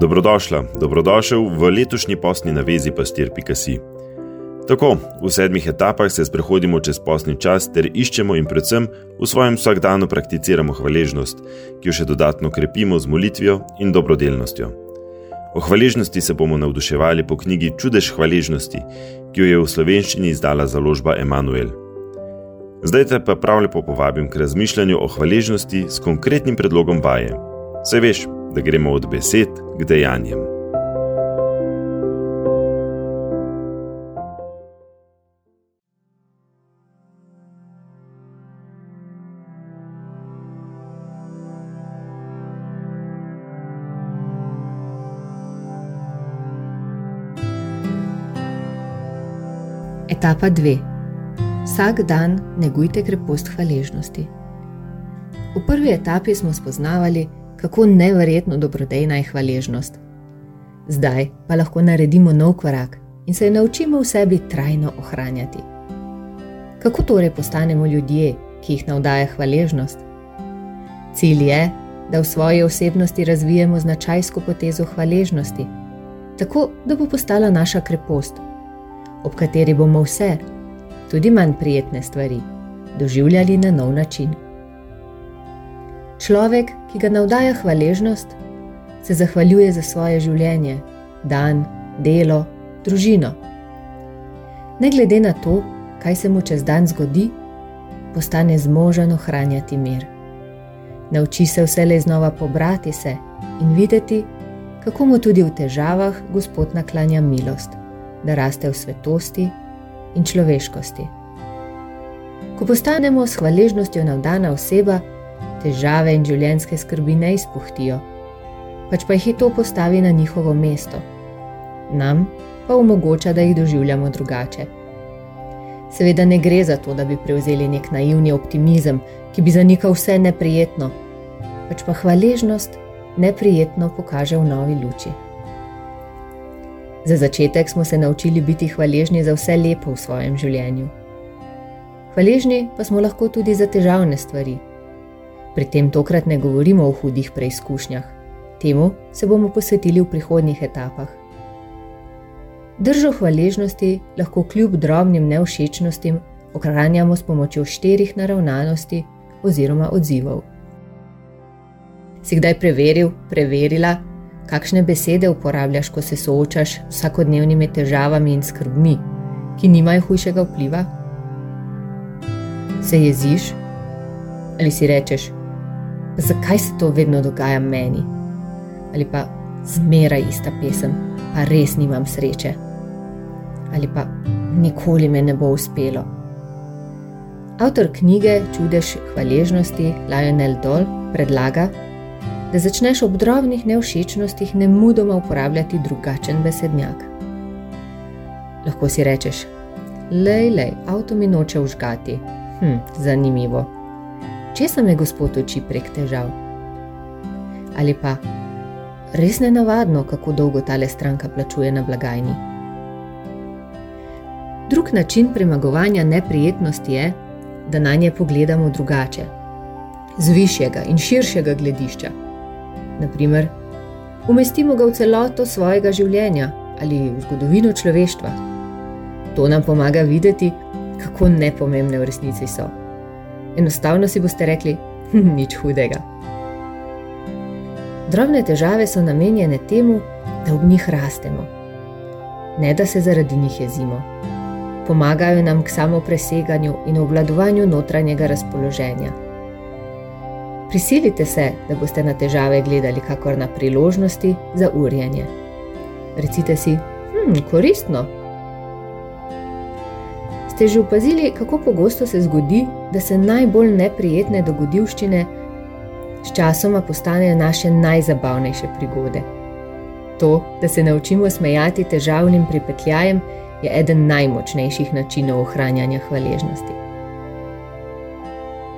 Dobrodošla, dobrodošel v letošnji posni navezi pastir.si. Tako, v sedmih etapah se sprehodimo čez posni čas ter iščemo in predvsem v svojem vsakdanu prakticiramo hvaležnost, ki jo še dodatno krepimo z molitvijo in dobrodelnostjo. O hvaležnosti se bomo navduševali po knjigi Čudež hvaležnosti, ki jo je v slovenščini izdala založba Emanuel. Zdaj te pa prav lepo povabim k razmišljanju o hvaležnosti s konkretnim predlogom vaje. Se veš, da gremo od besed k dejanjem. Etapa 2. Vsak dan negujte krepost hvaležnosti. V prvi etapi smo spoznavali, kako neverjetno dobrodejna je hvaležnost. Zdaj pa lahko naredimo nov korak in se naučimo v sebi trajno ohranjati. Kako torej postanemo ljudje, ki jih navdaja hvaležnost? Cilj je, da v svoji osebnosti razvijemo značajsko potezo hvaležnosti, tako da bo postala naša krepost, ob kateri bomo vse, tudi manj prijetne stvari, doživljali na nov način. Človek, ki ga navdaja hvaležnost, se zahvaljuje za svoje življenje, dan, delo, družino. Ne glede na to, kaj se mu čez dan zgodi, postane zmožen ohranjati mir. Nauči se vse znova pobrati se in videti, kako mu tudi v težavah Gospod naklanja milost, da raste v svetosti in človeškosti. Ko postanemo s hvaležnostjo navdana oseba, težave in življenjske skrbi ne izpuhtijo, pač pa jih to postavi na njihovo mesto, nam pa omogoča, da jih doživljamo drugače. Seveda ne gre za to, da bi prevzeli nek naivni optimizem, ki bi zanikal vse neprijetno, pač pa hvaležnost neprijetno pokaže v novi luči. Za začetek smo se naučili biti hvaležni za vse lepo v svojem življenju. Hvaležni pa smo lahko tudi za težavne stvari, Pri tem tokrat ne govorimo o hudih preizkušnjah, temu se bomo posvetili v prihodnjih etapah. Držo hvaležnosti lahko kljub drobnim neušečnostim ohranjamo s pomočjo štirih naravnanosti oziroma odzivov. Si kdaj preveril, preverila, kakšne besede uporabljaš, ko se soočaš s vsakodnevnimi težavami in skrbmi, ki nimajo hujšega vpliva? Se jeziš ali si rečeš, zakaj se to vedno dogaja meni. Ali pa zmeraj ista pesem, pa res nimam sreče. Ali pa nikoli me ne bo uspelo. Avtor knjige Čudež hvaležnosti Lionel Doll predlaga, da začneš ob drobnih neušečnostih ne mudoma uporabljati drugačen besednjak. Lahko si rečeš: Lej, lej, avto mi noče užgati. Hm, zanimivo česa me Gospod uči prek težav? Ali pa res ne navadno, kako dolgo tale stranka plačuje na blagajni. Drug način premagovanja neprijetnosti je, da na nje pogledamo drugače, z višjega in širšega gledišča. Naprimer, umestimo ga v celoto svojega življenja ali v zgodovino človeštva. To nam pomaga videti, kako nepomembne v resnici so. Enostavno si boste rekli, hm, nič hudega. Drobne težave so namenjene temu, da ob njih rastemo, ne da se zaradi njih jezimo. Pomagajo nam k samopreseganju in obvladovanju notranjega razpoloženja. Prisilite se, da boste na težave gledali kakor na priložnosti za urjenje. Recite si, hm, koristno, Ste že opazili, kako pogosto se zgodi, da se najbolj neprijetne dogodivščine sčasoma postanejo naše najzabavnejše prigode? To, da se naučimo smejati težavnim pripetljajem, je eden najmočnejših načinov ohranjanja hvaležnosti.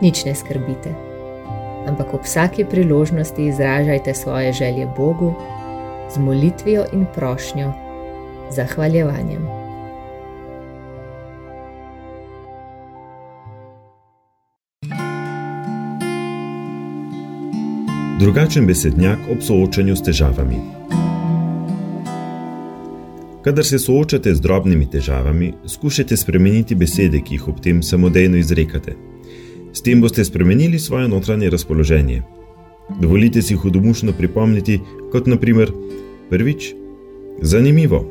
Nič ne skrbite, ampak ob vsaki priložnosti izražajte svoje želje Bogu z molitvijo in prošnjo, zahvaljevanjem. Drugačen besednjak ob soočanju s težavami. Kadar se soočate z drobnimi težavami, skušajte spremeniti besede, ki jih ob tem samodejno izrekate. S tem boste spremenili svoje notranje razpoloženje. Dovolite si hudomušno pripomniti, kot naprimer, prvič, zanimivo.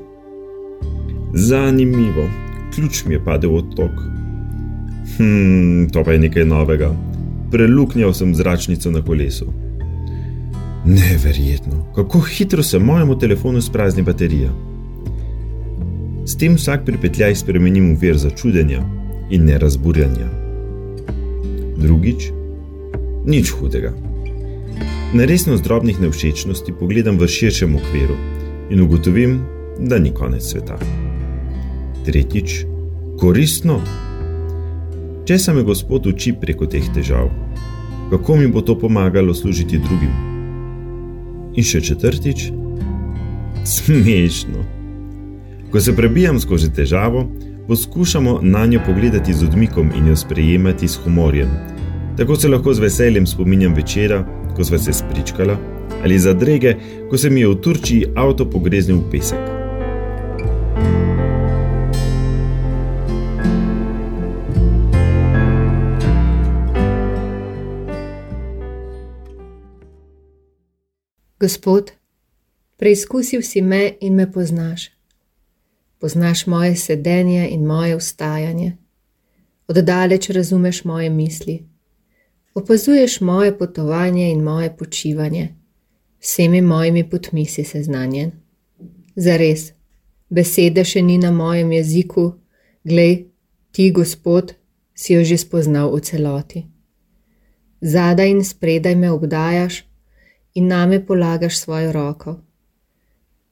Zanimivo, ključ mi je padel od tok. Hm, to pa je nekaj novega. Preluknjal sem zračnico na kolesu. Neverjetno, kako hitro se mojemu telefonu sprazni baterija. S tem vsak pripetljaj spremenim v ver začudenja in ne razburjanja. Drugič, nič hudega. Na resnost drobnih nevšečnosti pogledam v širšem okviru in ugotovim, da ni konec sveta. Tretjič, koristno. Če se me Gospod uči preko teh težav, kako mi bo to pomagalo služiti drugim? In še četrtič, smešno. Ko se prebijam skozi težavo, poskušamo na njo pogledati z odmikom in jo sprejemati s humorjem. Tako se lahko z veseljem spominjam večera, ko sva se spričkala, ali za drege, ko se mi je v Turčiji avto pogreznil v pesek. Gospod, preizkusil si me in me poznaš. Poznaš moje sedenje in moje vstajanje. Oddaleč razumeš moje misli. Opazuješ moje potovanje in moje počivanje. Vsemi mojimi potmi si seznanjen. Zares, besede še ni na mojem jeziku, glej, ti, Gospod, si jo že spoznal v celoti. Zadaj in spredaj me obdajaš in name polagaš svojo roko.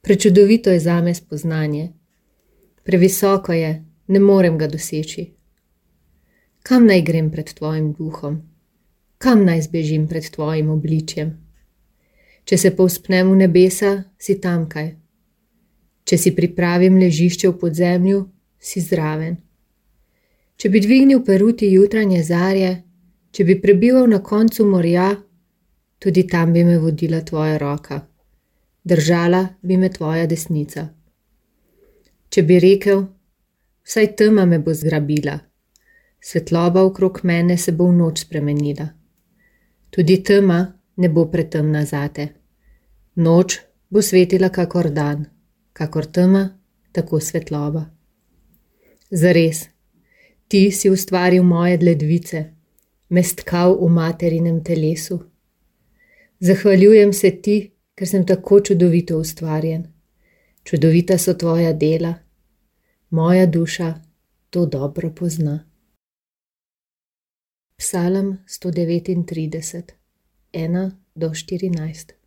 Prečudovito je zame spoznanje, previsoko je, ne morem ga doseči. Kam naj grem pred tvojim duhom, kam naj zbežim pred tvojim obličjem? Če se povspnem v nebesa, si tamkaj. Če si pripravim ležišče v podzemlju, si zraven. Če bi dvignil peruti jutranje zarje, če bi prebival na koncu morja, tudi tam bi me vodila tvoja roka, držala bi me tvoja desnica. Če bi rekel, vsaj tema me bo zgrabila, svetloba okrog mene se bo v noč spremenila. Tudi tema ne bo pretemna zate. Noč bo svetila kakor dan, kakor tema, tako svetloba. Zares, ti si ustvaril moje ledvice, me stkal v materinem telesu. Zahvaljujem se ti, ker sem tako čudovito ustvarjen. Čudovita so tvoja dela, moja duša to dobro pozna. Psalm 139, 1 do 14.